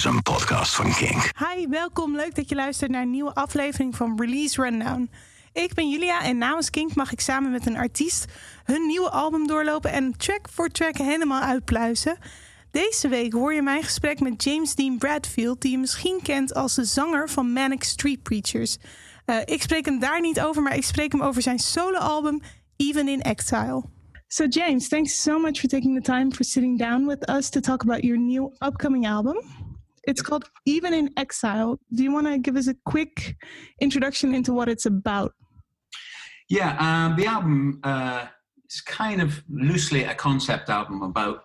is een podcast van Kink. Hi, welkom. Leuk dat je luistert naar een nieuwe aflevering van Release Rundown. Ik ben Julia en namens Kink mag ik samen met een artiest hun nieuwe album doorlopen en track voor track helemaal uitpluizen. Deze week hoor je mijn gesprek met James Dean Bradfield, die je misschien kent als de zanger van Manic Street Preachers. Uh, ik spreek hem daar niet over, maar ik spreek hem over zijn soloalbum Even in Exile. So, James, thanks so much for taking the time for sitting down with us to talk about your new upcoming album. It's called Even in Exile. Do you want to give us a quick introduction into what it's about? Yeah, um, the album uh, is kind of loosely a concept album about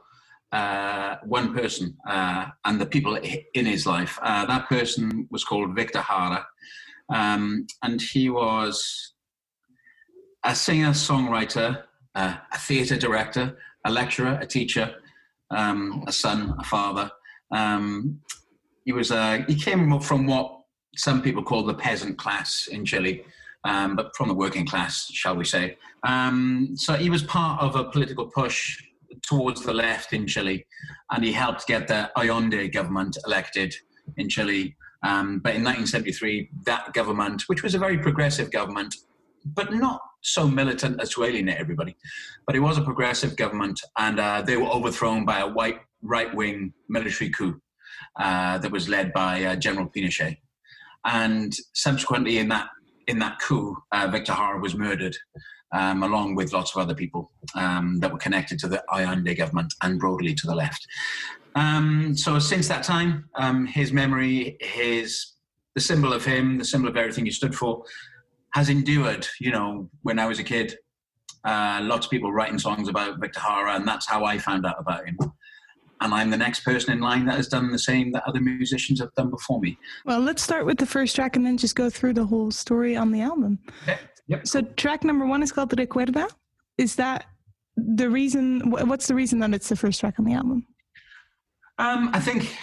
uh, one person uh, and the people in his life. Uh, that person was called Victor Jara, um, and he was a singer, songwriter, uh, a theatre director, a lecturer, a teacher, um, a son, a father. Um, he was uh, he came from what some people call the peasant class in Chile. Um, but from the working class, shall we say. Um, so he was part of a political push towards the left in Chile, and he helped get the Allende government elected in Chile. Um, but in 1973, that government, which was a very progressive government, but not so militant as to alienate everybody, but it was a progressive government, and uh, they were overthrown by a white right-wing military coup uh, that was led by uh, General Pinochet. And subsequently, in that in that coup, uh, Victor Jara was murdered, um, along with lots of other people um, that were connected to the Allende government and broadly to the left. Um, so since that time, um, his memory, his the symbol of him, the symbol of everything he stood for, has endured. You know, when I was a kid, uh, lots of people writing songs about Victor Jara, and that's how I found out about him and I'm the next person in line that has done the same that other musicians have done before me. Well, let's start with the first track and then just go through the whole story on the album. Okay. Yep. So, track number one is called Recuerda. Is that the reason? What's the reason that it's the first track on the album? Um, I think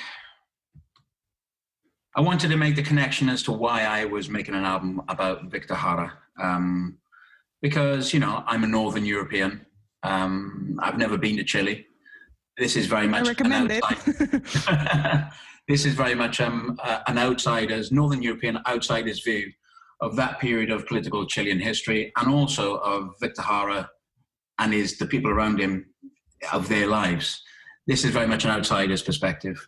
I wanted to make the connection as to why I was making an album about Victor Jara. Um, because, you know, I'm a Northern European. Um, I've never been to Chile this is very much I recommend it. this is very much um, uh, an outsider's, Northern European outsider's view of that period of political Chilean history and also of Victor Jara and his, the people around him of their lives. This is very much an outsider's perspective.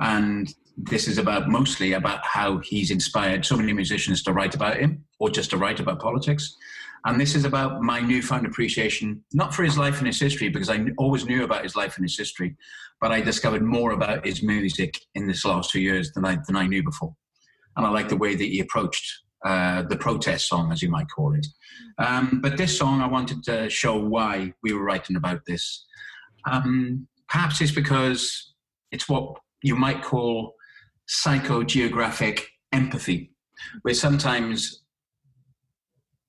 And this is about mostly about how he's inspired so many musicians to write about him or just to write about politics. And this is about my newfound appreciation, not for his life and his history, because I always knew about his life and his history, but I discovered more about his music in this last two years than I, than I knew before. And I like the way that he approached uh, the protest song, as you might call it. Um, but this song, I wanted to show why we were writing about this. Um, perhaps it's because it's what you might call psychogeographic empathy, where sometimes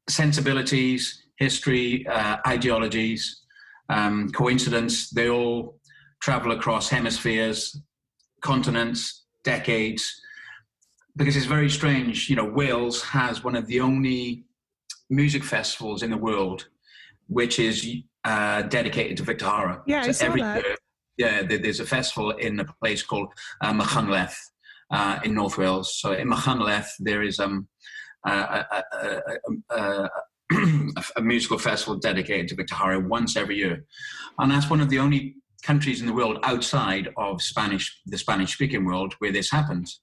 sensibilities, history, uh, ideologies, um, coincidence, they all travel across hemispheres, continents, decades. Because it's very strange, you know, Wales has one of the only music festivals in the world which is uh, dedicated to Victor Jara. Yeah, so I saw every that. Year, yeah, there's a festival in a place called uh, Machynlleth uh, in North Wales. So in Machynlleth, there is um, a, a, a, musical festival dedicated to Victor Jara once every year, and that's one of the only countries in the world outside of Spanish, the Spanish-speaking world, where this happens.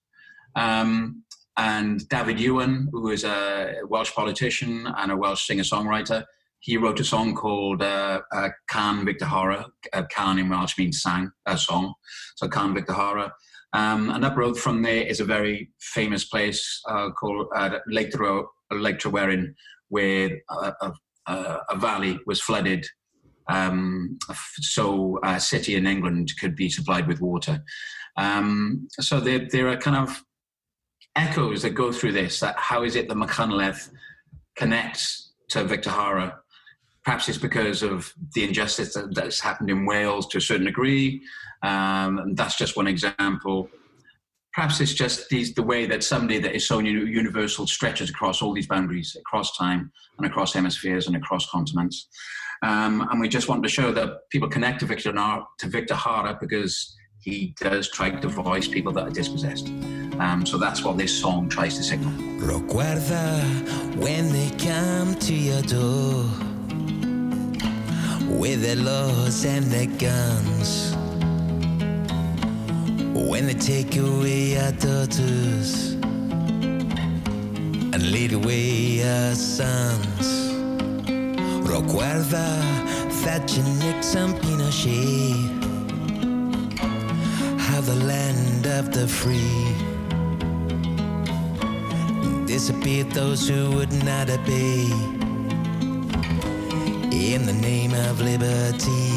Um, and Dafydd Iwan, who is a Welsh politician and a Welsh singer-songwriter, he wrote a song called uh, uh, Can Victor Jara. Uh, Can in Welsh means sang, a song. So Can Victor Jara. Um, and up road from there is a very famous place uh, called uh, Lake, Tro- Lake Tryweryn, where a, a, a, valley was flooded um, so a city in England could be supplied with water. Um, so there, there are kind of echoes that go through this. That how is it that Machynlleth connects to Victor Jara? Perhaps it's because of the injustice that, that's happened in Wales to a certain degree. Um, that's just one example. Perhaps it's just these, the way that somebody that is so universal stretches across all these boundaries, across time and across hemispheres and across continents. Um, and we just want to show that people connect to Victor, to Victor Jara because he does try to voice people that are dispossessed. Um, so that's what this song tries to signal. Recuerda when they come to your door with their laws and their guns. When they take away our daughters and lead away our sons. Recuerda that you Nixon Pinochet have the land of the free. Disappeared those who would not obey in the name of liberty.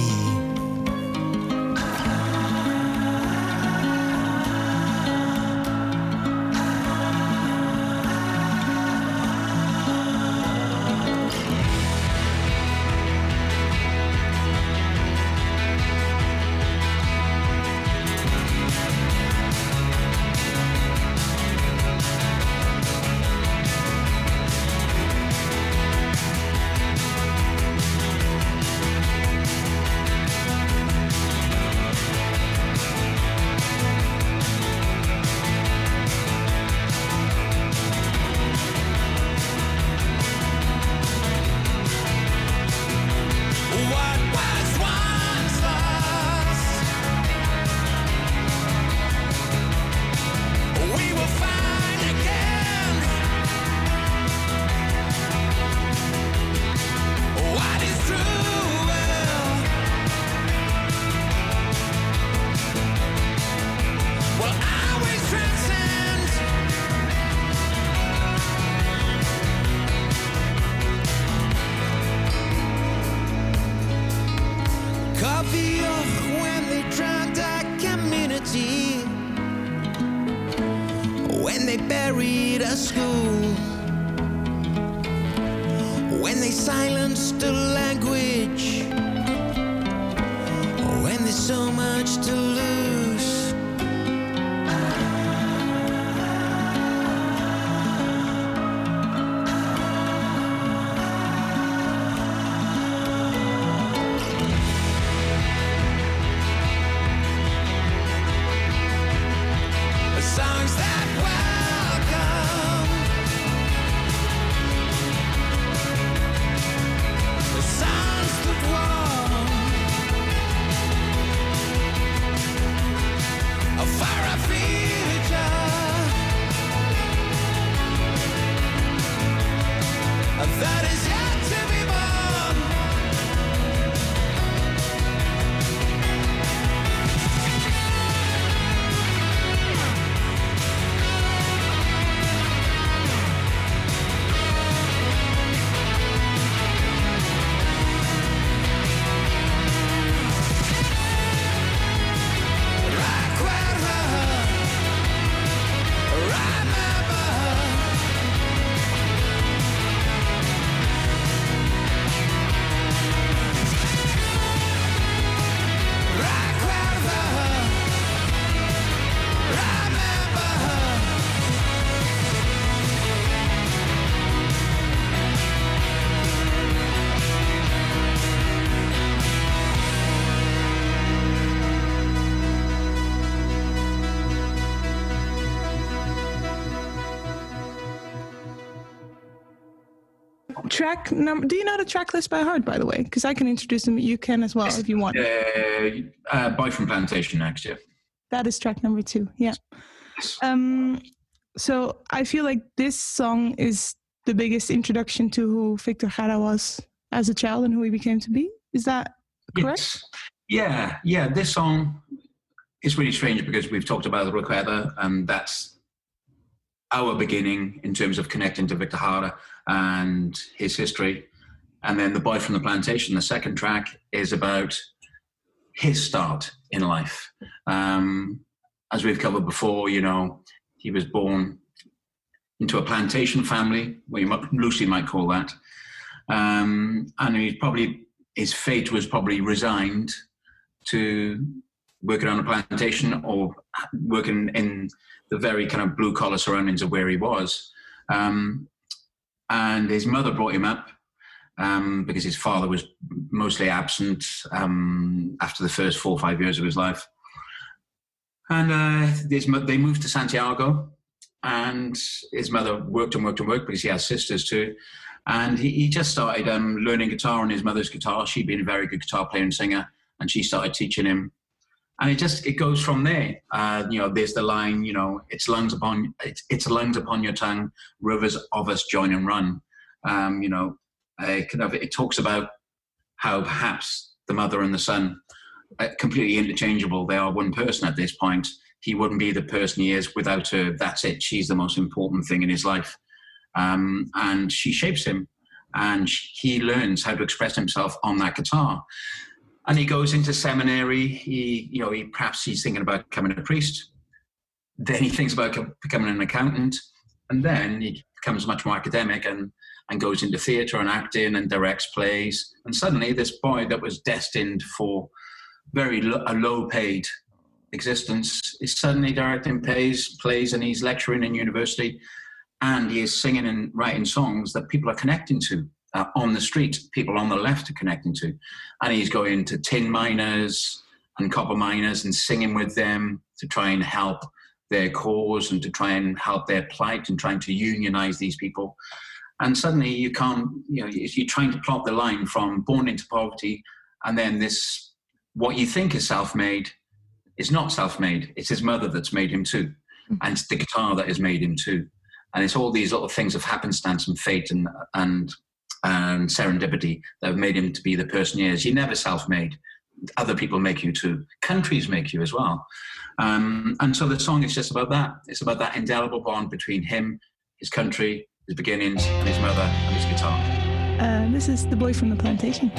Track number. Do you know the track list by heart, by the way? Because I can introduce them. You can as well if you want. Uh, uh, Boy from Plantation next year. That is track number two. Yeah. Um. So I feel like this song is the biggest introduction to who Victor Jara was as a child and who he became to be. Is that correct? Yes. Yeah, yeah. This song is really strange because we've talked about the Recuerda, and that's our beginning in terms of connecting to Victor Jara and his history. And then The Boy from the Plantation, the second track, is about his start in life. Um, as we've covered before, you know, he was born into a plantation family, what you might, loosely might call that. Um, and he probably, his fate was probably resigned to working on a plantation or working in the very kind of blue collar surroundings of where he was. Um, and his mother brought him up um, because his father was mostly absent um, after the first four or five years of his life. And uh, his, they moved to Santiago, and his mother worked and worked and worked because he has sisters too. And he, he just started um, learning guitar on his mother's guitar. She'd been a very good guitar player and singer, and she started teaching him. And it just it goes from there. Uh, you know, there's the line. You know, it's lungs upon it's, it's lungs upon your tongue, rivers of us join and run. Um, you know, uh, kind of it talks about how perhaps the mother and the son are completely interchangeable. They are one person at this point. He wouldn't be the person he is without her. That's it. She's the most important thing in his life, um, and she shapes him, and he learns how to express himself on that guitar. And he goes into seminary. He, you know, he perhaps he's thinking about becoming a priest. Then he thinks about becoming an accountant, and then he becomes much more academic and and goes into theatre and acting and directs plays. And suddenly, this boy that was destined for very lo- a low paid existence is suddenly directing plays, plays, and he's lecturing in university, and he is singing and writing songs that people are connecting to. Uh, on the street, people on the left are connecting to, and he's going to tin miners and copper miners and singing with them to try and help their cause and to try and help their plight and trying to unionize these people. And suddenly you can't you know you're trying to plot the line from born into poverty and then this what you think is self-made is not self-made. It's his mother that's made him too. Mm-hmm. and it's the guitar that has made him too. And it's all these little things of happenstance and fate and and and serendipity that have made him to be the person he is you're never self-made other people make you too countries make you as well um, and so the song is just about that it's about that indelible bond between him his country his beginnings, and his mother, and his guitar. Uh, this is the boy from the plantation.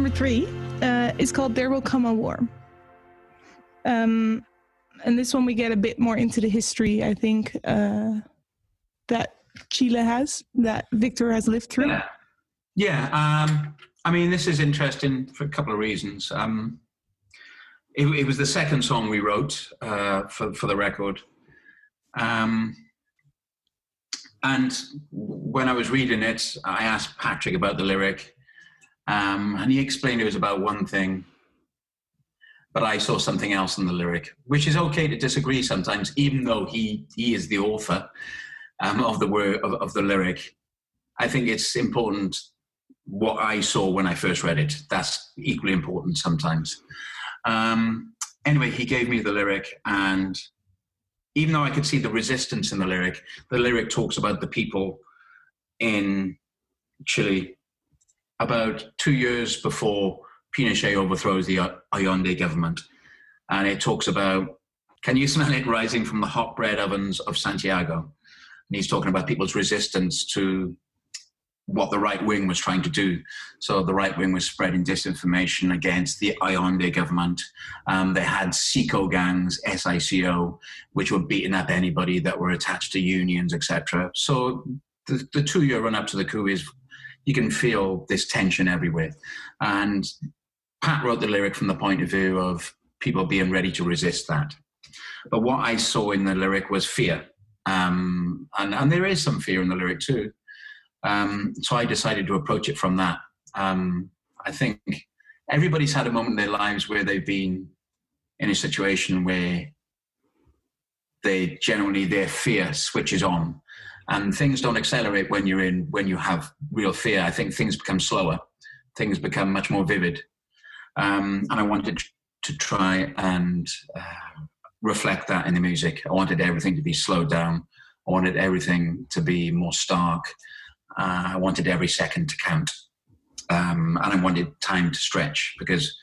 Number three uh, is called There Will Come a War. Um, and this one we get a bit more into the history, I think, uh, that Chile has, that Victor has lived through. Yeah. Yeah. Um, I mean, this is interesting for a couple of reasons. Um, it, it, was the second song we wrote uh, for, for the record. Um, and when I was reading it, I asked Patrick about the lyric, um, and he explained it was about one thing, but I saw something else in the lyric, which is okay to disagree sometimes, even though he he is the author um, of the word of, of the lyric. I think it's important what I saw when I first read it. That's equally important sometimes. Um, anyway, he gave me the lyric, and even though I could see the resistance in the lyric, the lyric talks about the people in Chile about two years before Pinochet overthrows the Allende government. And it talks about, can you smell it rising from the hot bread ovens of Santiago? And he's talking about people's resistance to what the right wing was trying to do. So the right wing was spreading disinformation against the Allende government. Um, they had SICO gangs, SICO, which were beating up anybody that were attached to unions, etc. So the, the two-year run up to the coup is you can feel this tension everywhere. And Pat wrote the lyric from the point of view of people being ready to resist that. But what I saw in the lyric was fear. Um, and, and there is some fear in the lyric too. Um, so I decided to approach it from that. Um, I think everybody's had a moment in their lives where they've been in a situation where they generally their fear switches on and things don't accelerate when you're in when you have real fear i think things become slower things become much more vivid um, and i wanted to try and uh, reflect that in the music i wanted everything to be slowed down i wanted everything to be more stark uh, I wanted every second to count. Um, and I wanted time to stretch because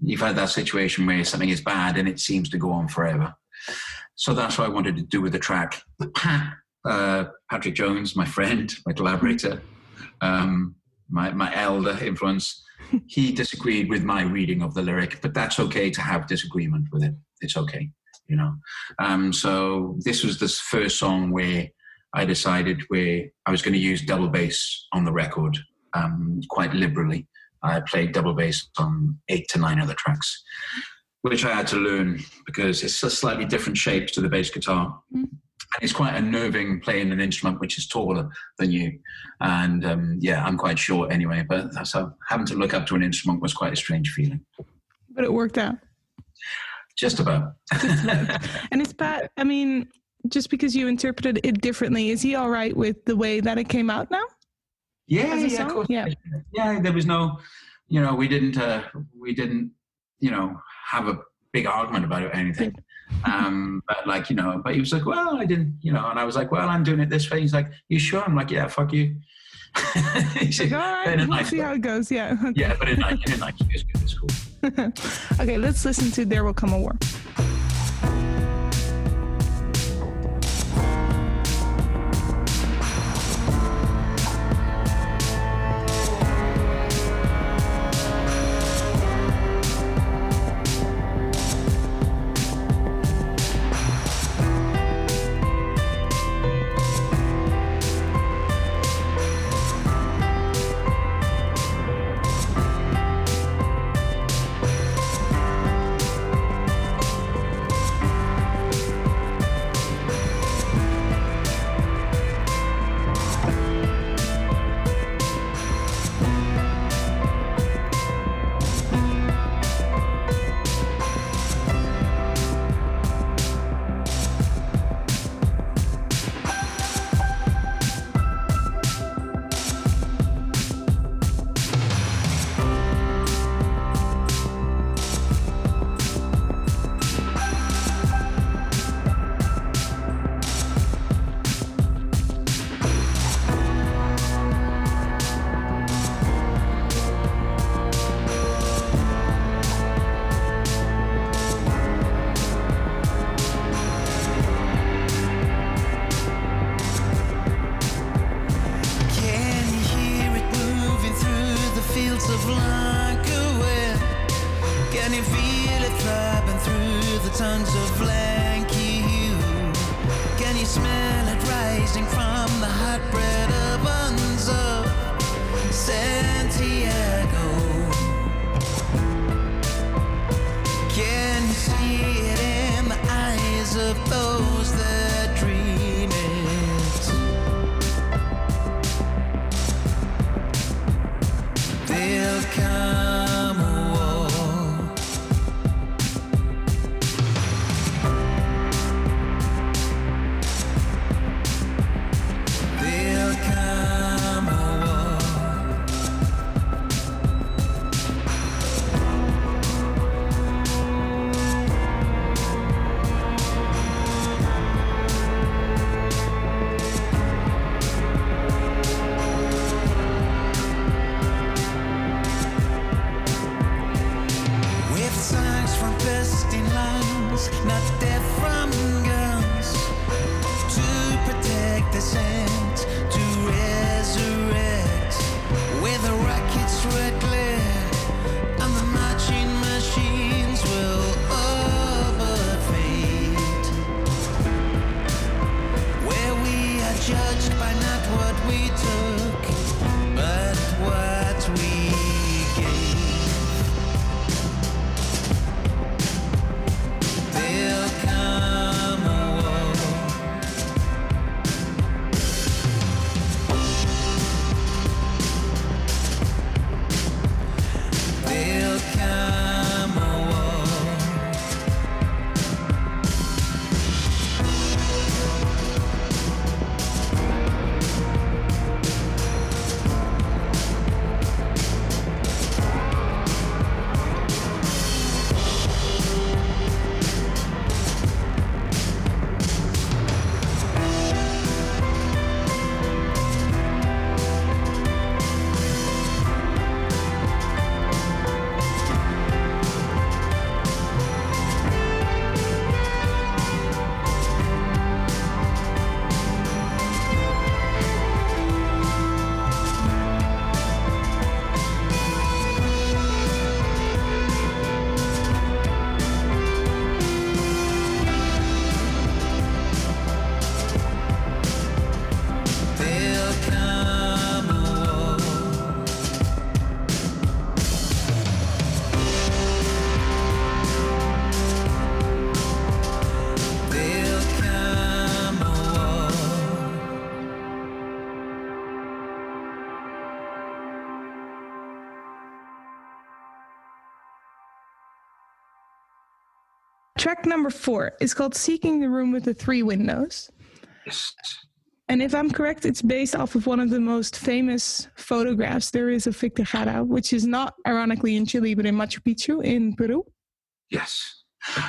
you've had that situation where something is bad and it seems to go on forever. So that's what I wanted to do with the track. Uh, Patrick Jones, my friend, my collaborator, um, my, my elder influence, he disagreed with my reading of the lyric, but that's okay to have disagreement with it. It's okay, you know. Um, so this was the first song where I decided where I was going to use double bass on the record um, quite liberally. I played double bass on eight to nine other tracks, which I had to learn because it's a slightly different shape to the bass guitar. Mm. And it's quite unnerving playing an instrument which is taller than you. And um, yeah, I'm quite short anyway, but that's how having to look up to an instrument was quite a strange feeling. But it worked out. Just about. Just about. and it's bad. I mean, just because you interpreted it differently, is he all right with the way that it came out now? Yeah, yeah, of course. Yeah. yeah, there was no, you know, we didn't, uh, we didn't, you know, have a big argument about it or anything. Um, but like, you know, but he was like, well, I didn't, you know, and I was like, well, I'm doing it this way. He's like, you sure? I'm like, yeah, fuck you. said, like, all right, we'll see how it goes. Yeah. Okay. Yeah, but in, in nice. It's cool. okay, let's listen to There Will Come a War. come. Track number four is called Seeking the Room with the Three Windows. Yes. And if I'm correct, it's based off of one of the most famous photographs there is of Victor Jara, which is not ironically in Chile, but in Machu Picchu in Peru. Yes.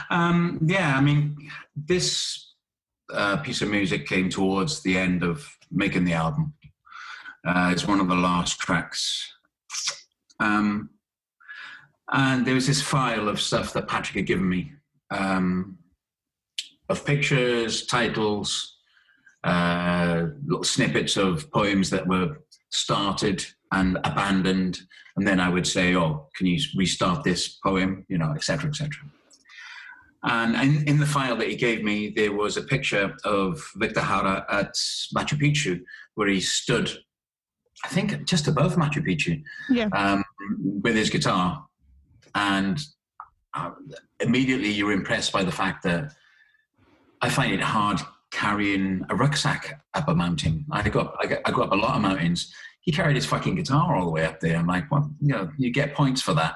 Um, yeah, I mean, this uh, piece of music came towards the end of making the album. Uh, it's one of the last tracks. Um, and there was this file of stuff that Patrick had given me um, of pictures, titles, uh, little snippets of poems that were started and abandoned. And then I would say, oh, can you restart this poem? You know, et cetera, et cetera. And in, in the file that he gave me, there was a picture of Victor Jara at Machu Picchu, where he stood, I think, just above Machu Picchu, Yeah. um, with his guitar. And immediately you're impressed by the fact that I find it hard carrying a rucksack up a mountain. I go up, I go, I go up a lot of mountains. He carried his fucking guitar all the way up there. I'm like, well, you know, you get points for that.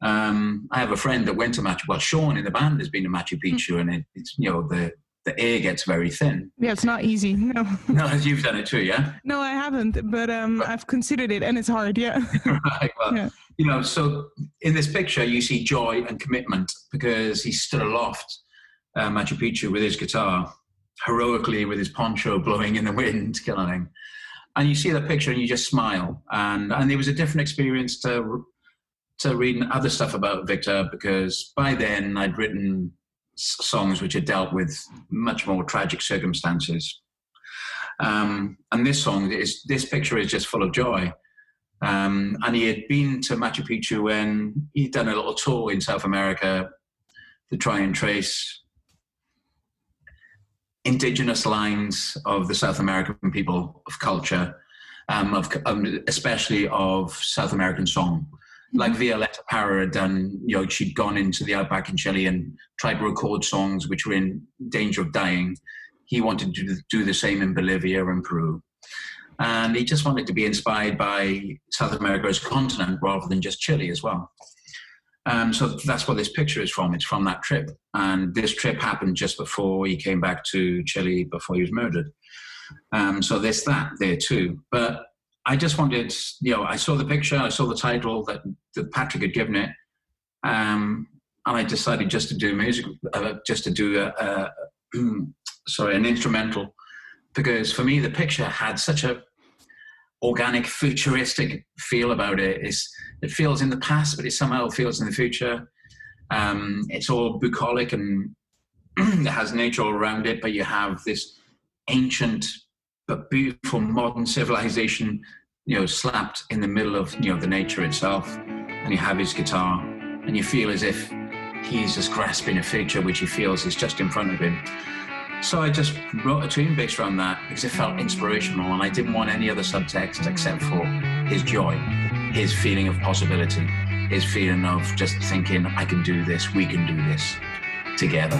Um, I have a friend that went to Machu. Well, Sean in the band has been to Machu Picchu, and it, it's you know the the air gets very thin. Yeah, it's not easy. No, No, you've done it too, yeah. no, I haven't, but um, I've considered it, and it's hard. Yeah. right. Well, Yeah. you know, so in this picture, you see joy and commitment because he stood aloft uh, Machu Picchu with his guitar, heroically with his poncho blowing in the wind, kind of thing. And you see that picture and you just smile. And and it was a different experience to to reading other stuff about Victor because by then I'd written songs which had dealt with much more tragic circumstances. Um, and this song is this picture is just full of joy. Um, and he had been to Machu Picchu when he'd done a little tour in South America to try and trace indigenous lines of the South American people of culture, um, of um, especially of South American song. Like Violeta Parra had done, you know, she'd gone into the outback in Chile and tried to record songs which were in danger of dying. He wanted to do the same in Bolivia and Peru and he just wanted to be inspired by South America as a continent rather than just Chile as well. Um, so that's what this picture is from. It's from that trip, and this trip happened just before he came back to Chile before he was murdered. Um, so there's that there too. But I just wanted, you know, I saw the picture, I saw the title that, that Patrick had given it, um, and I decided just to do music, uh, just to do a, a sorry, an instrumental. Because for me the picture had such a organic futuristic feel about it. It's, it feels in the past but it somehow feels in the future. Um, it's all bucolic and it has nature all around it but you have this ancient but beautiful modern civilization you know slapped in the middle of you know the nature itself and you have his guitar and you feel as if he's just grasping a future which he feels is just in front of him So I just wrote a tune based around that because it felt inspirational and I didn't want any other subtext except for his joy, his feeling of possibility, his feeling of just thinking, I can do this, we can do this together.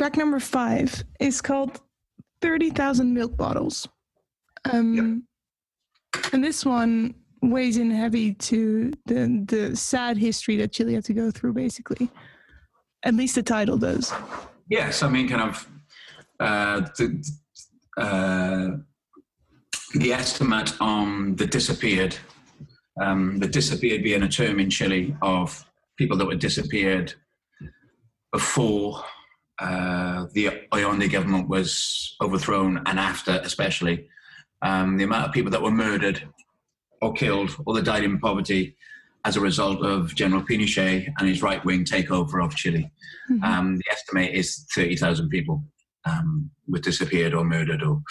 Track number five is called 30,000 Milk Bottles. Um, And this one weighs in heavy to the, the sad history that Chile had to go through, basically. At least the title does. Yes, I mean, kind of uh, the, uh, the estimate on the disappeared, um, the disappeared being a term in Chile of people that were disappeared before uh, the Allende government was overthrown and after, especially. Um, the amount of people that were murdered or killed or that died in poverty as a result of General Pinochet and his right wing takeover of Chile. Mm-hmm. Um, the estimate is 30,000 people um, were disappeared or murdered or,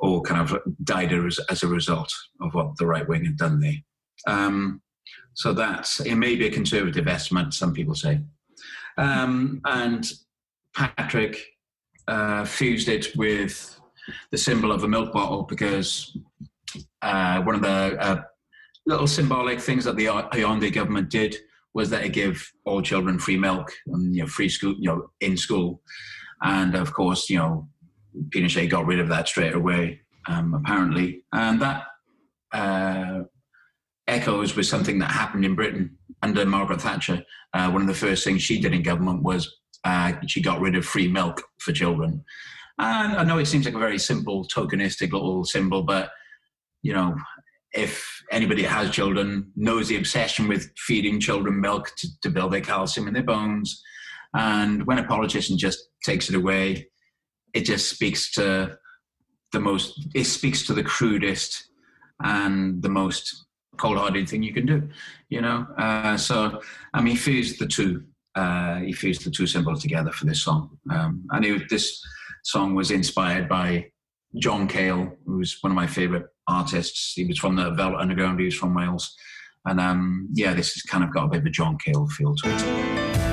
or kind of died as, as a result of what the right wing had done there. Um, so that's, it may be a conservative estimate, some people say. Um, and Patrick uh, fused it with the symbol of a milk bottle because uh, one of the uh, little symbolic things that the Allende government did was that it gave all children free milk and you know free school you know in school. And of course you know Pinochet got rid of that straight away um, apparently. And that uh, echoes with something that happened in Britain under Margaret Thatcher. Uh, one of the first things she did in government was uh, she got rid of free milk for children and I know it seems like a very simple tokenistic little symbol but you know if anybody has children, knows the obsession with feeding children milk to, to build their calcium in their bones. And when a politician just takes it away, it just speaks to the most, it speaks to the crudest and the most cold-hearted thing you can do, you know. Uh, so, I mean, fused the two. Uh, he fused the two symbols together for this song, um, and it, this song was inspired by John Cale, who's one of my favorite artists. He was from the Velvet Underground. He was from Wales, and um, yeah, this has kind of got a bit of a John Cale feel to it.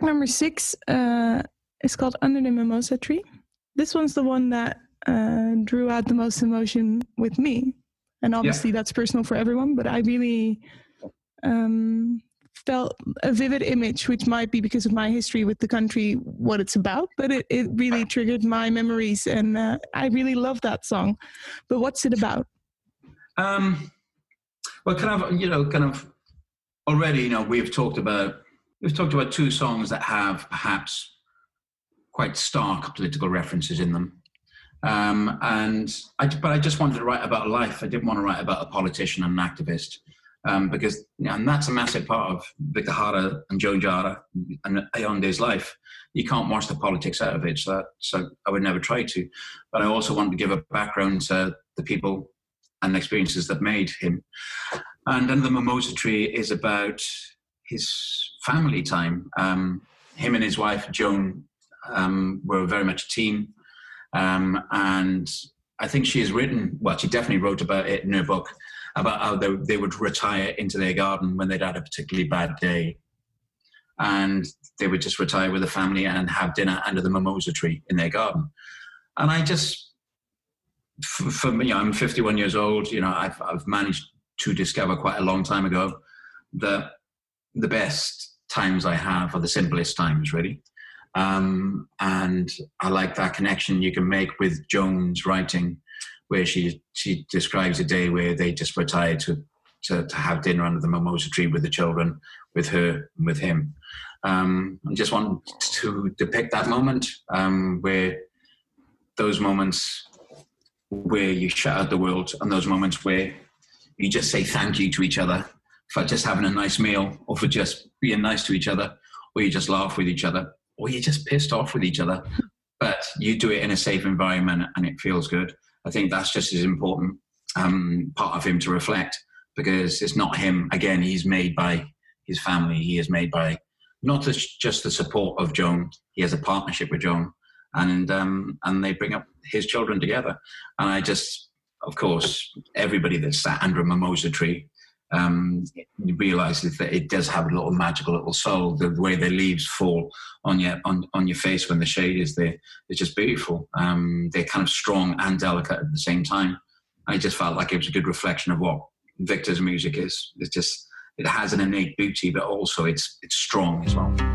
Track number six uh, is called Under the Mimosa Tree. This one's the one that uh, drew out the most emotion with me. And obviously, yeah. that's personal for everyone, but I really um, felt a vivid image, which might be because of my history with the country, what it's about, but it, it really triggered my memories. And uh, I really love that song. But what's it about? Um, well, kind of, you know, kind of already, you know, we've talked about we've talked about two songs that have perhaps quite stark political references in them. Um, and I, but I just wanted to write about life. I didn't want to write about a politician and an activist um, because, and that's a massive part of Victor Jara and Joan Jara and Allende's life. You can't wash the politics out of it, so, that, so I would never try to. But I also wanted to give a background to the people and experiences that made him. And Under the Mimosa Tree is about his family time. Um, him and his wife, Joan, um, were very much a team. Um, and I think she has written, well, she definitely wrote about it in her book, about how they, they would retire into their garden when they'd had a particularly bad day. And they would just retire with the family and have dinner under the mimosa tree in their garden. And I just, for, for me, I'm 51 years old, you know, I've, I've managed to discover quite a long time ago that the best times I have are the simplest times, really. Um, and I like that connection you can make with Joan's writing, where she she describes a day where they just retired to, to, to have dinner under the mimosa tree with the children, with her and with him. Um, I just want to depict that moment um, where those moments where you shut out the world and those moments where you just say thank you to each other for just having a nice meal or for just being nice to each other or you just laugh with each other or you're just pissed off with each other. But you do it in a safe environment and it feels good. I think that's just as important um, part of him to reflect because it's not him. Again he's made by his family. He is made by not just the support of joan he has a partnership with joan and um, and they bring up his children together. And i just of course everybody that sat under a mimosa tree um, realizes that it does have a little magical little soul. The way the leaves fall on your on, on your face when the shade is there, it's just beautiful. Um, they're kind of strong and delicate at the same time. I just felt like it was a good reflection of what Victor's music is. It's just it has an innate beauty, but also it's it's strong as well.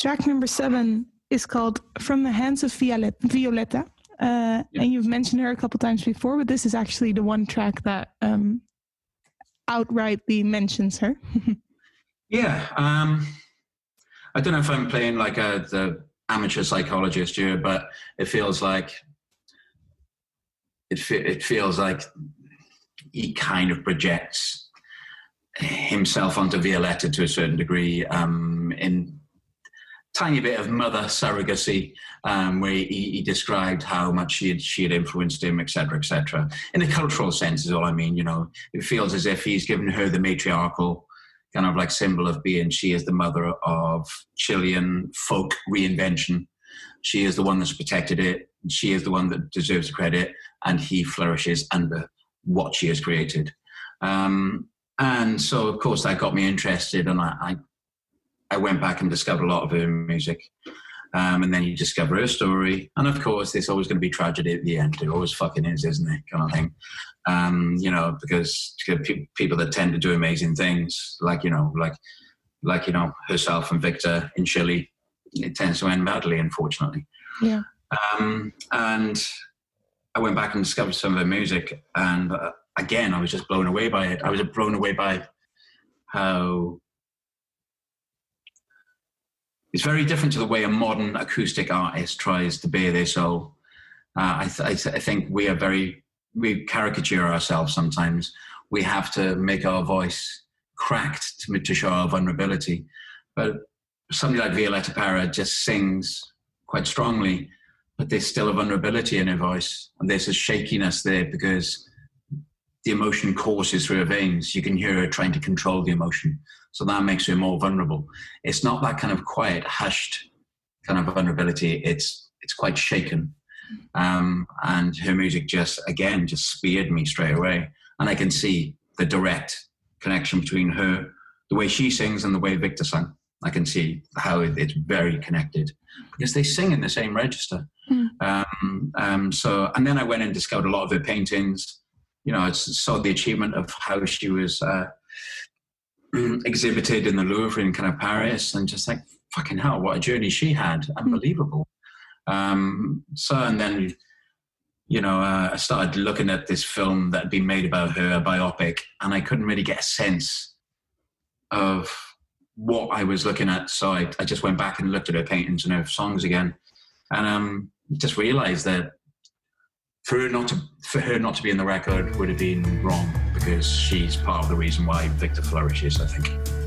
Track number seven is called From the Hands of Violet- Violeta. Uh. And you've mentioned her a couple times before, but this is actually the one track that um, outrightly mentions her. Yeah. Um, I don't know if I'm playing like a the amateur psychologist here, but it feels like it. Fe- it feels like he kind of projects himself onto Violeta to a certain degree um, in tiny bit of mother surrogacy, um, where he, he described how much she had, she had influenced him, etc., etc. In a cultural sense, is all I mean. You know, it feels as if he's given her the matriarchal kind of like symbol of being she is the mother of Chilean folk reinvention. She is the one that's protected it. She is the one that deserves the credit, and he flourishes under what she has created. Um, and so, of course, that got me interested, and I, I, I went back and discovered a lot of her music. Um, and then you discover her story, and of course, there's always going to be tragedy at the end. It always fucking is, isn't it? Kind of thing um, you know, because people that tend to do amazing things, like you know, like like you know herself and Victor in Chile, it tends to end badly, unfortunately. Yeah. Um, and I went back and discovered some of her music, and uh, again, I was just blown away by it. I was blown away by how it's very different to the way a modern acoustic artist tries to bear their soul. Uh, I, th- I, th- I think we are very we caricature ourselves sometimes. We have to make our voice cracked to, to show our vulnerability. But somebody like Violeta Parra just sings quite strongly, but there's still a vulnerability in her voice. And there's a shakiness there because the emotion courses through her veins. You can hear her trying to control the emotion. So that makes her more vulnerable. It's not that kind of quiet, hushed kind of vulnerability. It's it's quite shaken um, and her music just again just speared me straight away and i can see the direct connection between her the way she sings and the way victor sang i can see how it's very connected because they sing in the same register Hmm. um, um, so and then i went and discovered a lot of her paintings you know i saw the achievement of how she was uh, exhibited in the louvre in kind of paris and just like fucking hell what a journey she had. Unbelievable. Um, so, and then, you know, uh, I started looking at this film that had been made about her, a biopic, and I couldn't really get a sense of what I was looking at. So I, I just went back and looked at her paintings and her songs again, and um, just realized that for her not to for her not to be in the record would have been wrong because she's part of the reason why Victor flourishes. I think.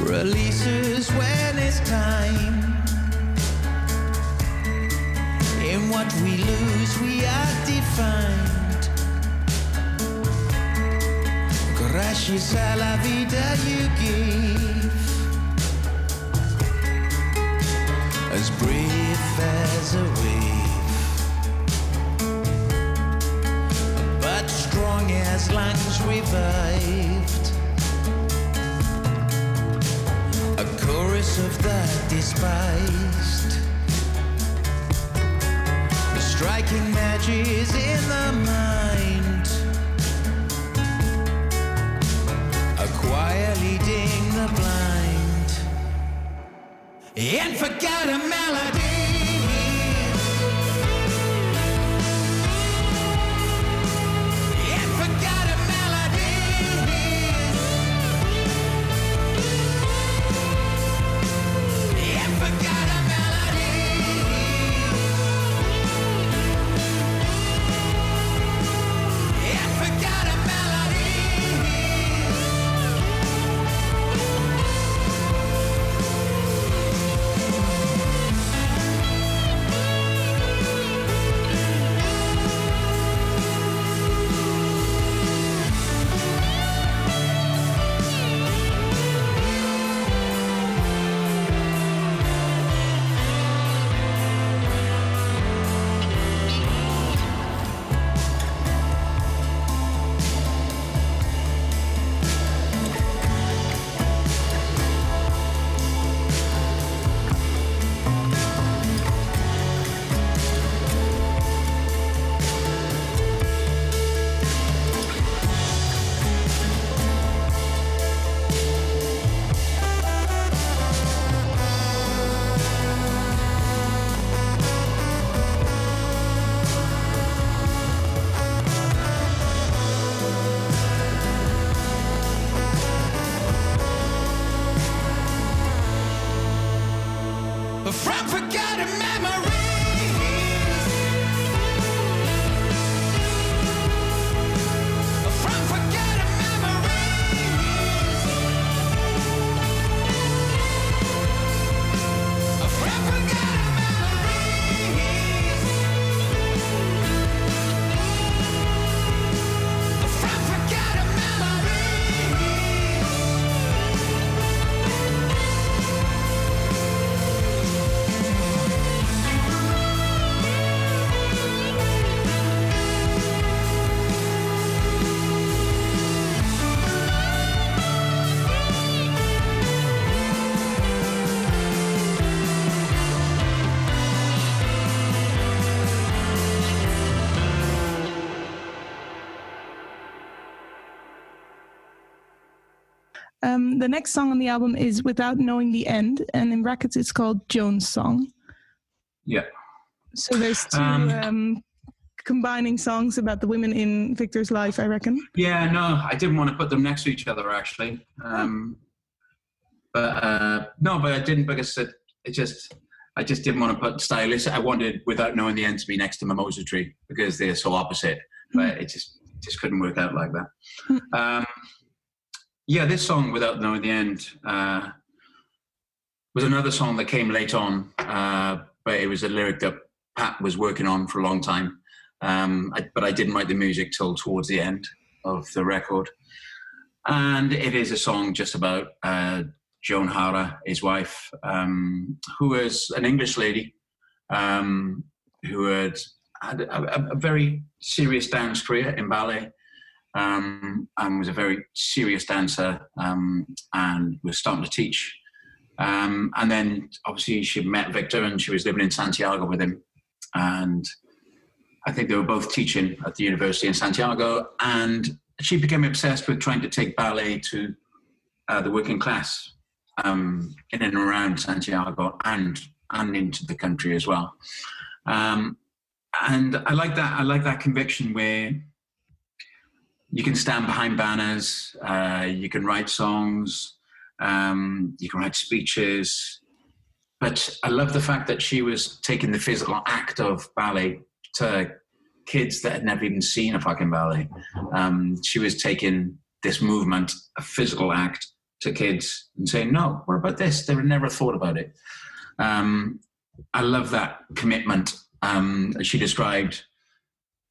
releases when it's time. In what we lose, we are defined. Gracias a la vida you give. As brief as a wave, but strong as lungs revived. Chorus of the despised. The striking matches in the mind. A choir leading the blind. And forgot a melody. The next song on the album is Without Knowing the End, and in brackets it's called Joan's Song. Yeah. So there's two Um, um, combining songs about the women in Victor's life, I reckon. Yeah, no, I didn't want to put them next to each other actually. Um, but uh, no, but I didn't because it, it just I just didn't want to put stylist. I wanted without knowing the end to be next to Mimosa Tree because they're so opposite. But it just just couldn't work out like that. Um, yeah, this song without knowing the end uh, was another song that came late on, uh, but it was a lyric that Pat was working on for a long time. Um, I, but I didn't write the music till towards the end of the record. And it is a song just about uh, Joan Jara, his wife, um, who was an English lady um, who had had a, a, a very serious dance career in ballet um, and was a very serious dancer um, and was starting to teach. Um, and then obviously she met Victor and she was living in Santiago with him. And I think they were both teaching at the university in Santiago. And she became obsessed with trying to take ballet to uh, the working class um, in and around Santiago and and into the country as well. Um, and I like that. I like that conviction where you can stand behind banners, uh, you can write songs, um, you can write speeches. But I love the fact that she was taking the physical act of ballet to kids that had never even seen a fucking ballet. Um, she was taking this movement, a physical act, to kids and saying, "No, what about this?" They would never thought about it. Um, I love that commitment Um, she described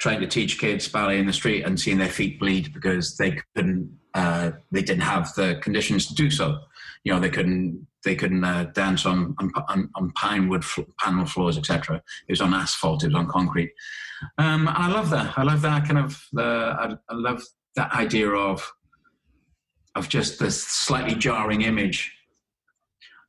trying to teach kids ballet in the street and seeing their feet bleed because they couldn't, uh, they didn't have the conditions to do so. You know, they couldn't, they couldn't uh, dance on, on, on pine wood panel floors, etc. It was on asphalt, it was on concrete. Um, and I love that. I love that kind of, uh, I, I love that idea of, of just this slightly jarring image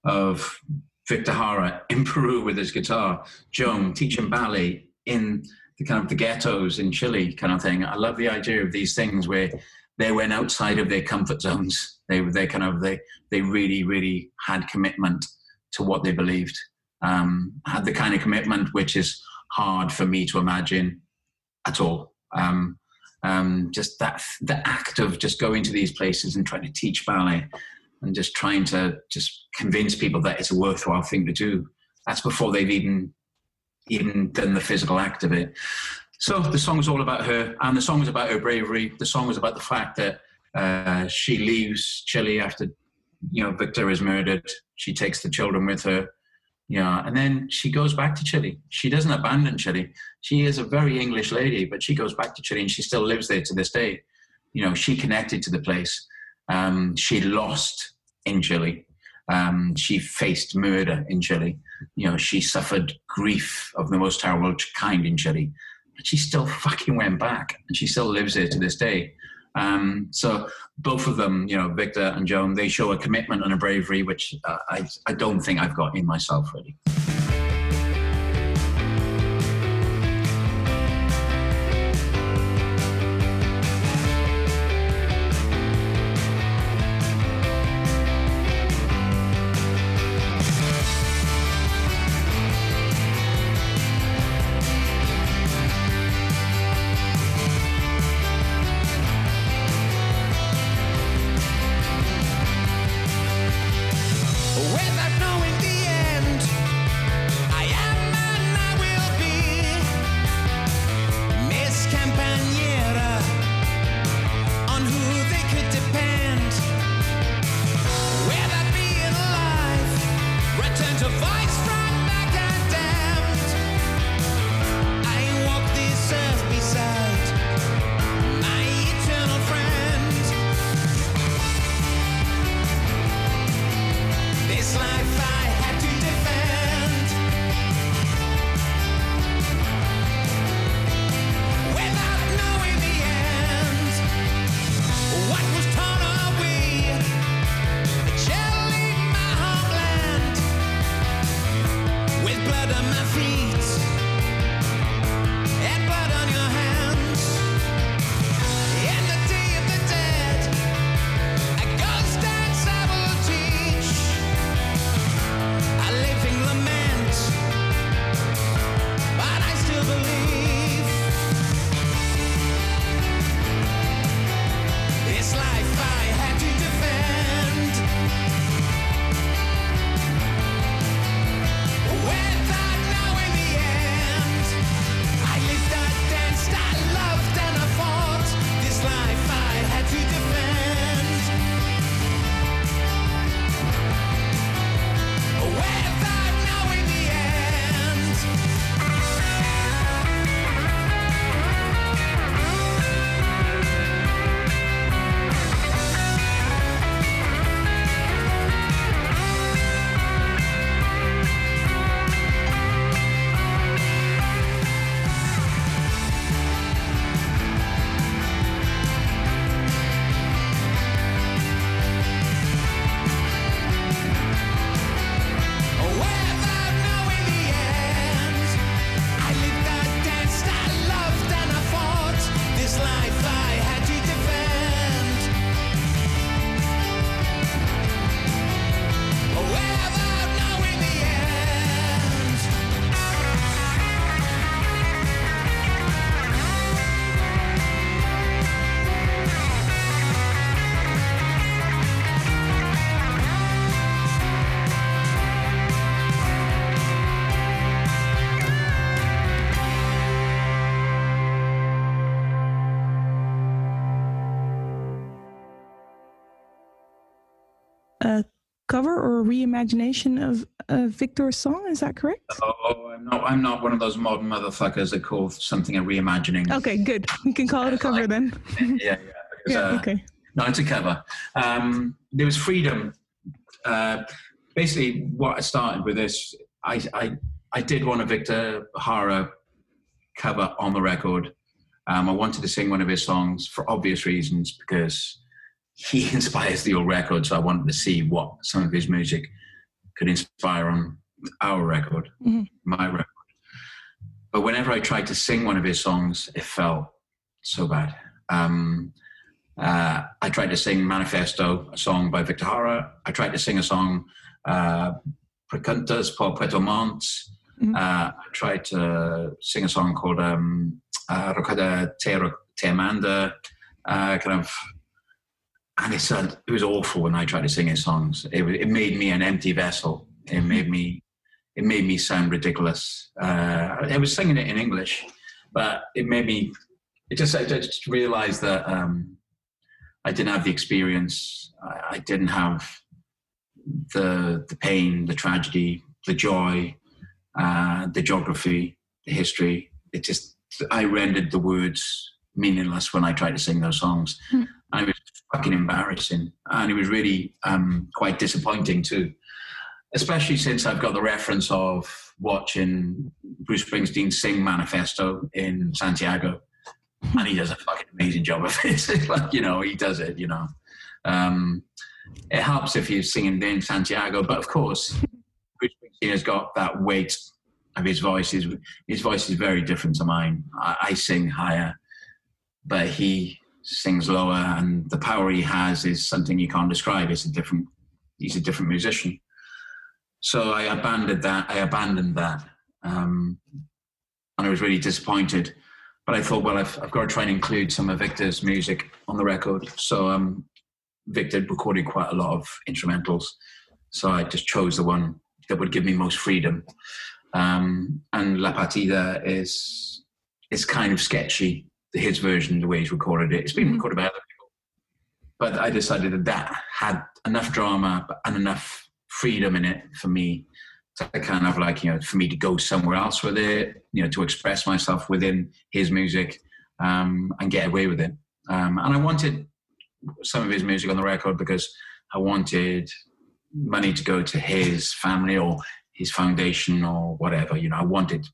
of Victor Jara in Peru with his guitar, Joan teaching ballet in the kind of the ghettos in Chile kind of thing. I love the idea of these things where they went outside of their comfort zones. They were they kind of they they really really had commitment to what they believed. Um, had the kind of commitment which is hard for me to imagine at all. Um, um, just that the act of just going to these places and trying to teach ballet and just trying to just convince people that it's a worthwhile thing to do. That's before they've even even done the physical act of it. So the song is all about her, and the song is about her bravery. The song is about the fact that uh, she leaves Chile after you know Victor is murdered. She takes the children with her, you know, and then she goes back to Chile. She doesn't abandon Chile. She is a very English lady, but she goes back to Chile and she still lives there to this day. You know, she connected to the place. Um, she lost in Chile. Um, she faced murder in Chile. You know, she suffered grief of the most terrible kind in Chile. But she still fucking went back and she still lives there to this day. Um, so both of them, you know, Victor and Joan, they show a commitment and a bravery which uh, I, I don't think I've got in myself really. Cover or a reimagination of uh, Victor's song. Is that correct? Oh, I'm not. I'm not one of those modern motherfuckers that call something a reimagining. Okay, good. We can call it a cover then. yeah, yeah. because, yeah. uh, Okay. No, it's a cover. Um, there was freedom. Uh, basically, what I started with this, I, I, I did want a Victor Jara cover on the record. Um, I wanted to sing one of his songs for obvious reasons because he inspires the old record. So I wanted to see what some of his music could inspire on our record, Mhm. my record. But whenever I tried to sing one of his songs, it felt so bad. Um, uh, I tried to sing Manifesto, a song by Victor Jara. I tried to sing a song, uh, Preguntas por Puerto Montt. Mhm. Uh, I tried to sing a song called um, uh, Rocada Te, Te Amanda, uh, kind of. And uh, it was awful when I tried to sing his songs. It, it made me an empty vessel. It made me, it made me sound ridiculous. Uh, I was singing it in English, but it made me. It just I just realized that um, I didn't have the experience. I, I didn't have the the pain, the tragedy, the joy, uh, the geography, the history. It just I rendered the words meaningless when I tried to sing those songs. And it was fucking embarrassing, and it was really um, quite disappointing too. Especially since I've got the reference of watching Bruce Springsteen sing Manifesto in Santiago, and he does a fucking amazing job of it. Like you know, he does it. You know, um, it helps if you're singing in Santiago, but of course, Bruce Springsteen has got that weight of his voice. His, his voice is very different to mine. I, I sing higher, but he sings lower, and the power he has is something you can't describe. It's a different. He's a different musician. So I abandoned that. I abandoned that, um, and I was really disappointed. But I thought, well, I've, I've got to try and include some of Victor's music on the record. So um, Victor recorded quite a lot of instrumentals. So I just chose the one that would give me most freedom. Um, and La Partida is is kind of sketchy. His version, the way he's recorded it, it's been Mhm. recorded by other people. But I decided that that had enough drama and enough freedom in it for me to kind of like you know for me to go somewhere else with it, you know, to express myself within his music um, and get away with it. Um, and I wanted some of his music on the record because I wanted money to go to his family or his foundation or whatever. You know, I wanted,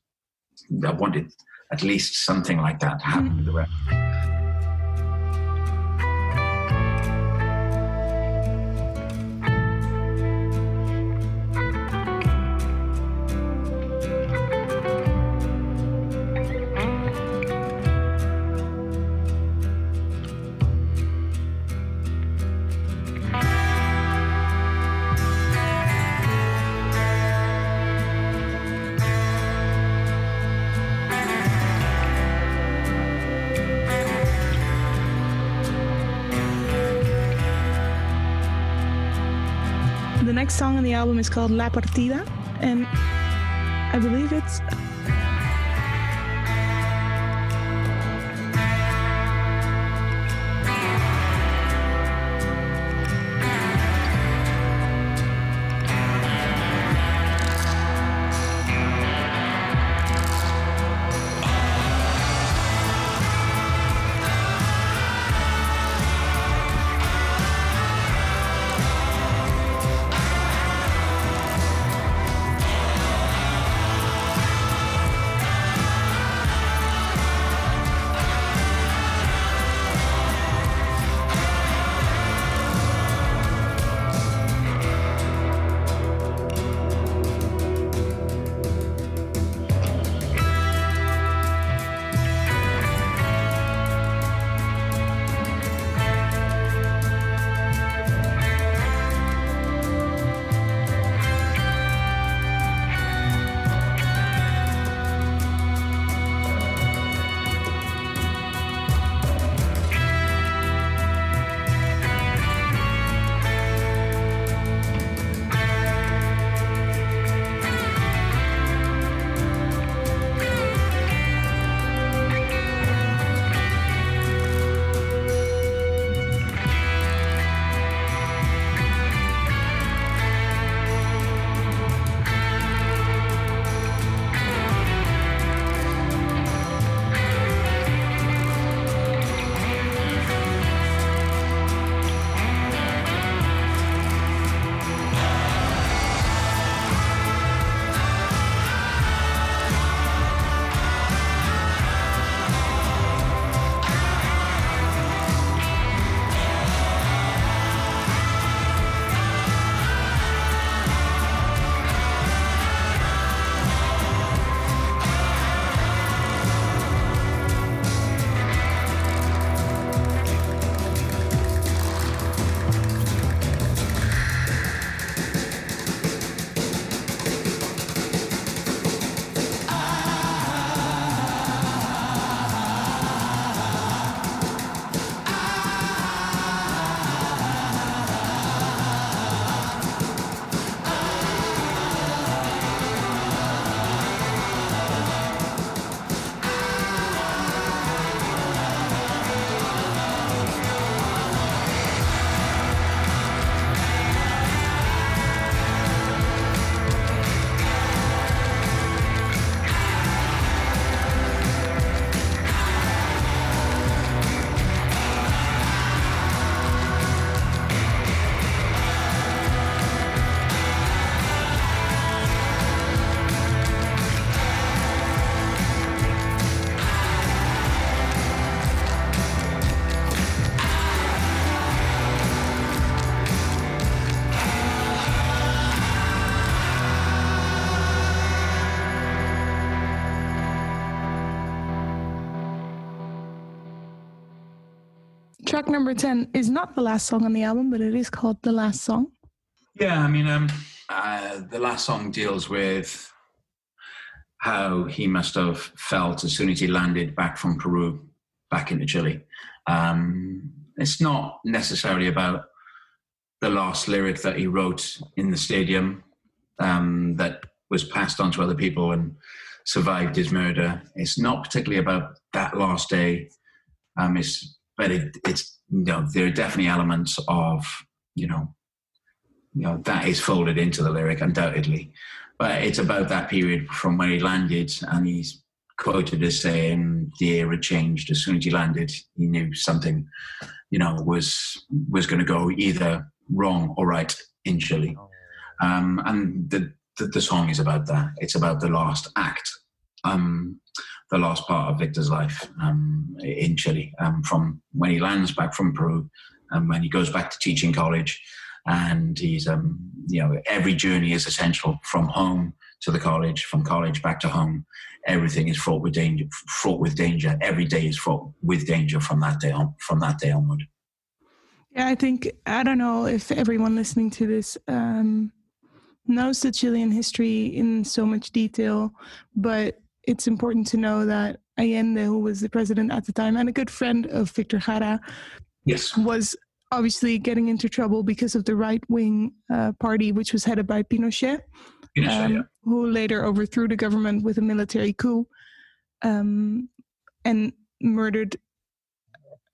I wanted at least something like that to happen with the record. Next song on the album is called La Partida, and I believe it's. Track number 10 is not the last song on the album, but it is called The Last Song. Yeah, I mean, um, uh, the last song deals with how he must have felt as soon as he landed back from Peru back into Chile. Um, it's not necessarily about the last lyric that he wrote in the stadium um, that was passed on to other people and survived his murder. It's not particularly about that last day. Um, it's, but it, it's you know there are definitely elements of you know you know that is folded into the lyric undoubtedly, but it's about that period from where he landed and he's quoted as saying the era changed as soon as he landed. He knew something, you know, was was going to go either wrong or right in Chile. Um, and the, the, the song is about that. It's about the last act, um, the last part of Victor's life um, in Chile, um, from when he lands back from Peru, and when he goes back to teaching college, and he's um, you know every journey is essential from home to the college, from college back to home. Everything is fraught with danger. Fraught with danger. Every day is fraught with danger from that day on. From that day onward. Yeah, I think I don't know if everyone listening to this um, knows the Chilean history in so much detail, but it's important to know that Allende, who was the president at the time and a good friend of Victor Jara, yes, was obviously getting into trouble because of the right wing uh, party, which was headed by Pinochet, Pinochet um, yeah. who later overthrew the government with a military coup um, and murdered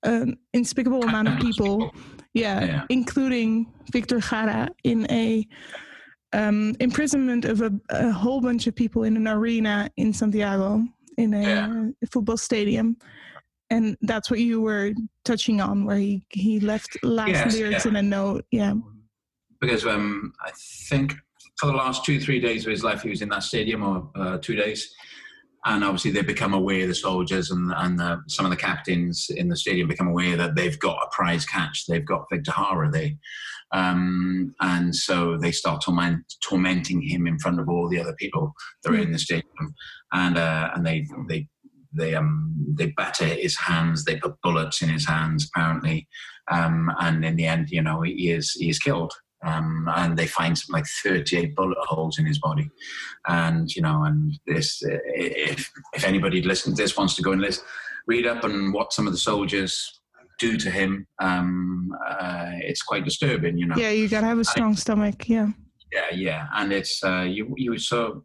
an unspeakable amount of people. Yeah, Yeah. including Victor Jara in a um, imprisonment of a, a whole bunch of people in an arena in Santiago in a, Yeah. football stadium. And that's what you were touching on, where he, he left last Yes, lyrics yeah. in a note. Yeah. because um, I think for the last two, three days of his life, he was in that stadium, or uh, two days. And obviously, they become aware, the soldiers and, and the, some of the captains in the stadium become aware that they've got a prize catch. They've got Victor Jara. They, um, and so they start torment, tormenting him in front of all the other people that are in the stadium. And uh, and they they they um they batter his hands. They put bullets in his hands, apparently. Um, and in the end, you know, he is he is killed. Um, and they find like 38 bullet holes in his body. And you know, and this, if if anybody listens to this wants to go and listen, read up on what some of the soldiers do to him. Um, uh, it's quite disturbing, you know. Yeah, you gotta have a strong stomach. Yeah. Yeah, yeah, and it's uh, you you so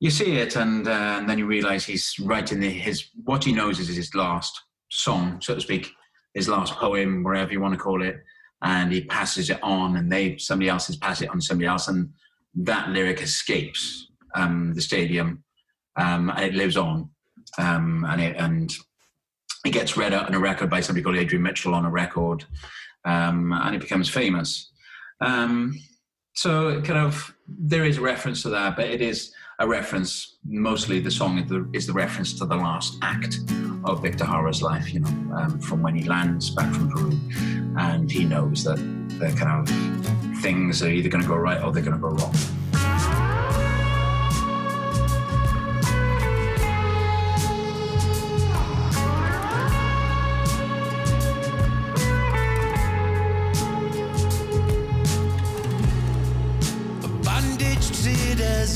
you see it, and uh, and then you realise he's writing the, his what he knows is his last song, so to speak, his last poem, wherever you want to call it, and he passes it on, and they somebody else has passed it on to somebody else, and that lyric escapes um, the stadium, um, and it lives on, um, and it and it gets read out on a record by somebody called Adrian Mitchell on a record, um, and it becomes famous. Um, so kind of there is a reference to that, but it is a reference. Mostly, the song is the, is the reference to the last act of Victor Jara's life. You know, um, from when he lands back from Peru, and he knows that the kind of things are either going to go right or they're going to go wrong.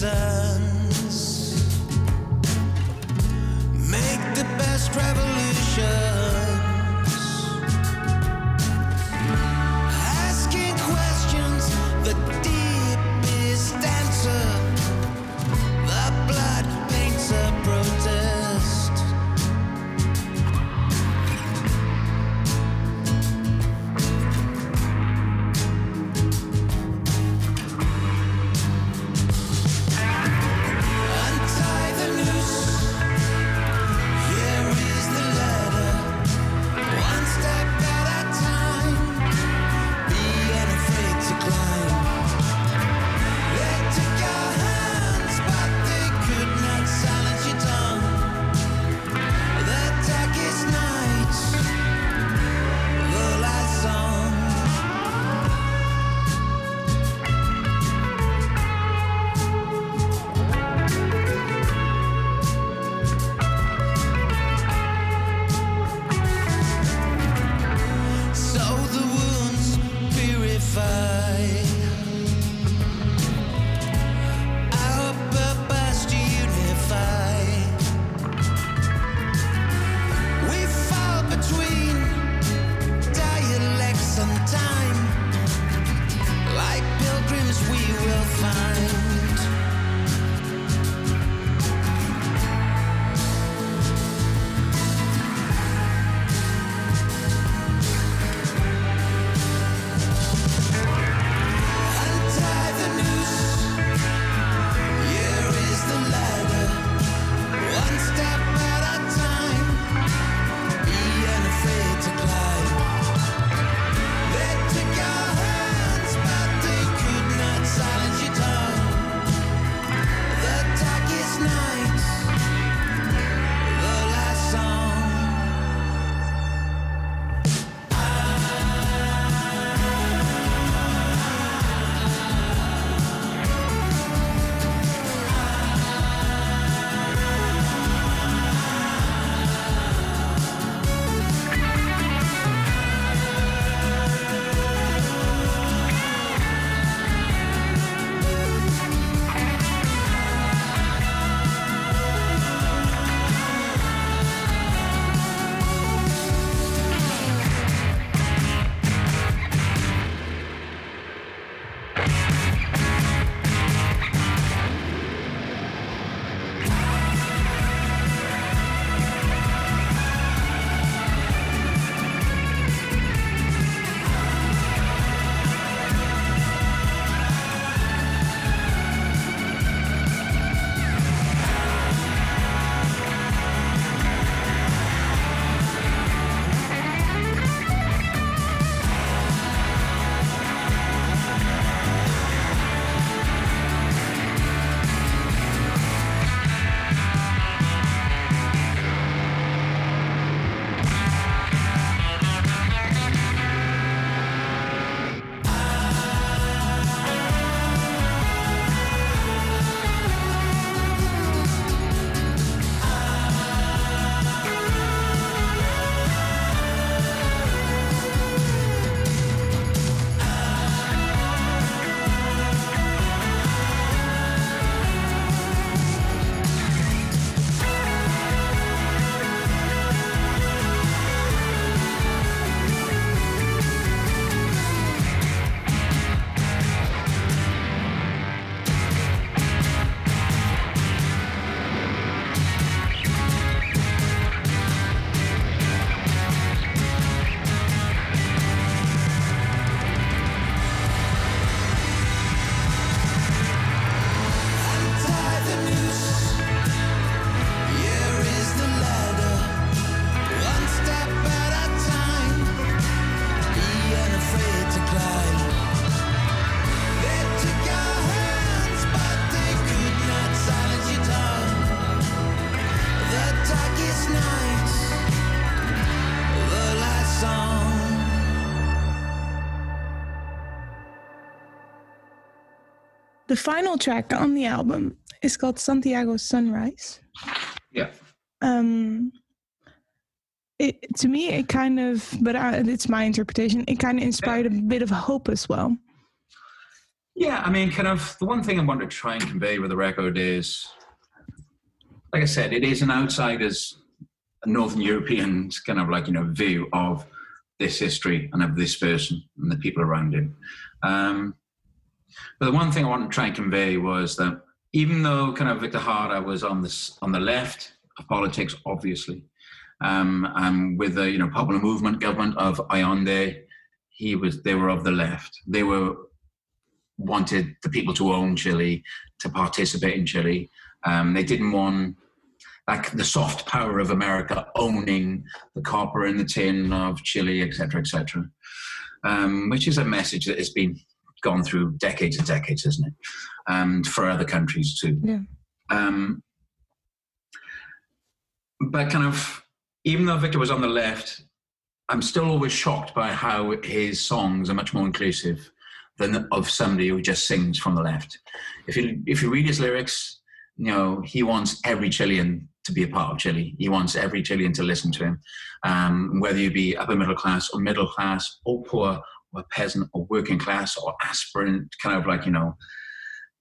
Citizens final track on the album is called Santiago Sunrise. Yeah. Um, it, to me, it kind of, but I, it's my interpretation. It kind of inspired a bit of hope as well. Yeah, I mean, kind of the one thing I want to try and convey with the record is, like I said, it is an outsider's, Northern European's kind of like you know view of this history and of this person and the people around him. Um, but the one thing I want to try and convey was that even though kind of Victor Jara was on this on the left of politics, obviously, um, and with the you know popular movement government of Allende, he was they were of the left. They were wanted the people to own Chile, to participate in Chile. Um, they didn't want like the soft power of America owning the copper and the tin of Chile, etc., etc. Um, which is a message that has been gone through decades and decades, isn't it? And for other countries too. Yeah. Um, but kind of, even though Victor was on the left, I'm still always shocked by how his songs are much more inclusive than of somebody who just sings from the left. If you if you read his lyrics, you know he wants every Chilean to be a part of Chile. He wants every Chilean to listen to him, um, whether you be upper middle class or middle class or poor or peasant or working class or aspirant, kind of like you know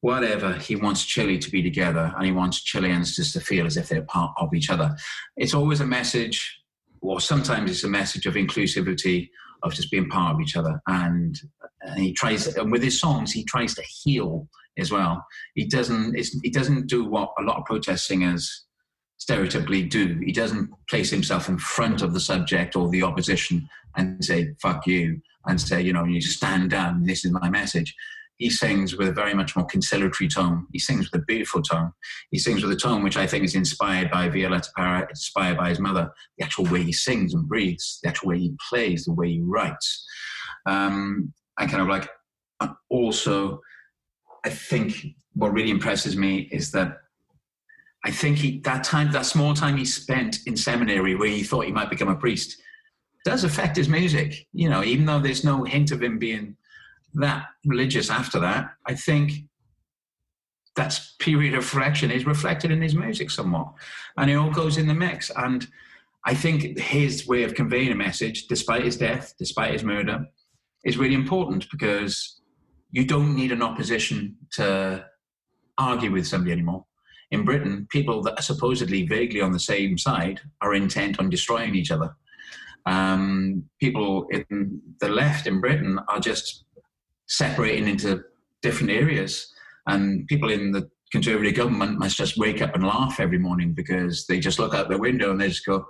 whatever. He wants Chile to be together, and he wants Chileans just to feel as if they're part of each other. It's always a message, or sometimes it's a message of inclusivity, of just being part of each other. And, and he tries, and with his songs, he tries to heal as well. He doesn't. he doesn't do what a lot of protest singers stereotypically do. He doesn't place himself in front of the subject or the opposition and say "fuck you" and say, you know, you stand down. This is my message he sings with a very much more conciliatory tone. He sings with a beautiful tone. He sings with a tone which I think is inspired by Violeta Parra, inspired by his mother. The actual way he sings and breathes, the actual way he plays, the way he writes. Um, kind of like, also, I think what really impresses me is that I think he that time, that small time he spent in seminary where he thought he might become a priest, does affect his music. You know, even though there's no hint of him being that religious after that, I think that period of reflection is reflected in his music somewhat. And it all goes in the mix. And I think his way of conveying a message, despite his death, despite his murder, is really important because you don't need an opposition to argue with somebody anymore. In Britain, people that are supposedly vaguely on the same side are intent on destroying each other. Um, people in the left in Britain are just separating into different areas. And people in the Conservative government must just wake up and laugh every morning because they just look out their window and they just go,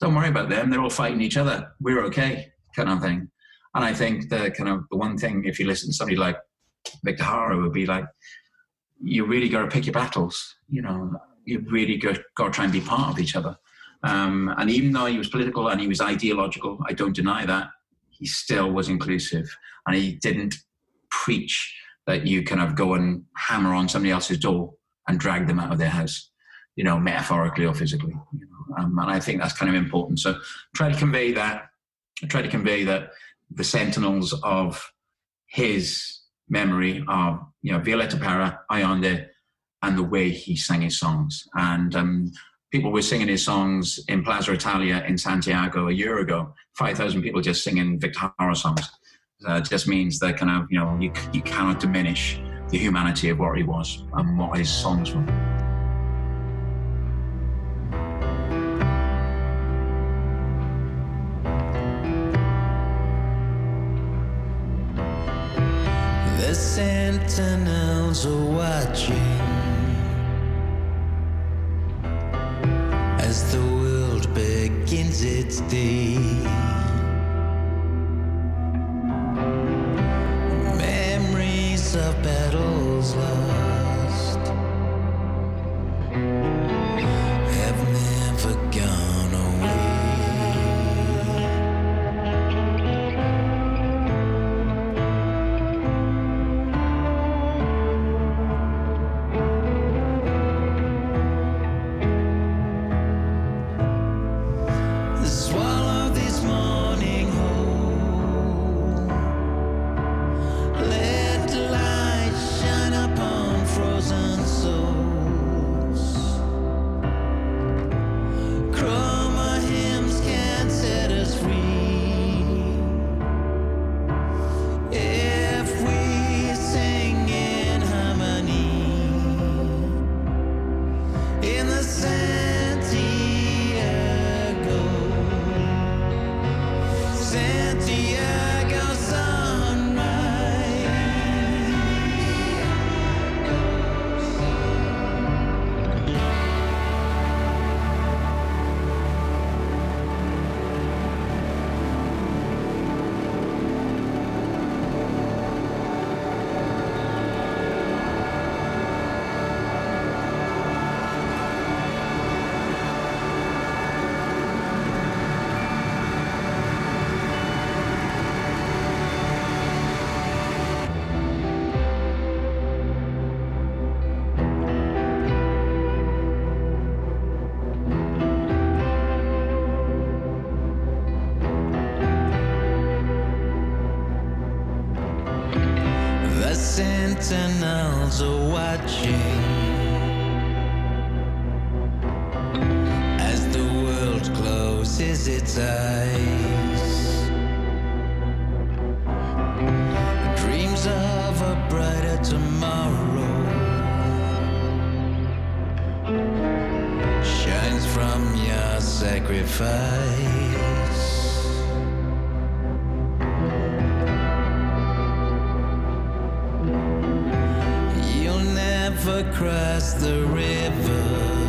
don't worry about them. They're all fighting each other. We're okay, kind of thing. And I think the kind of the one thing, if you listen to somebody like Victor Jara, would be like, you really got to pick your battles. You know, you really got, got to try and be part of each other. Um, and even though he was political and he was ideological, I don't deny that, he still was inclusive. And he didn't preach that you kind of go and hammer on somebody else's door and drag them out of their house, you know, metaphorically or physically. You know? um, and I think that's kind of important. So try to convey that. Try to convey that the sentinels of his memory are, you know, Violeta Parra, Allende, and the way he sang his songs. And um, people were singing his songs in Plaza Italia in Santiago a year ago. 5,000 people just singing Victor Jara songs uh, just means that kind of you know you, you cannot diminish the humanity of what he was and what his songs were. The sentinels are watching its day. sentinels are watching as the world closes its eyes. Dreams of a brighter tomorrow shines from your sacrifice. across the river.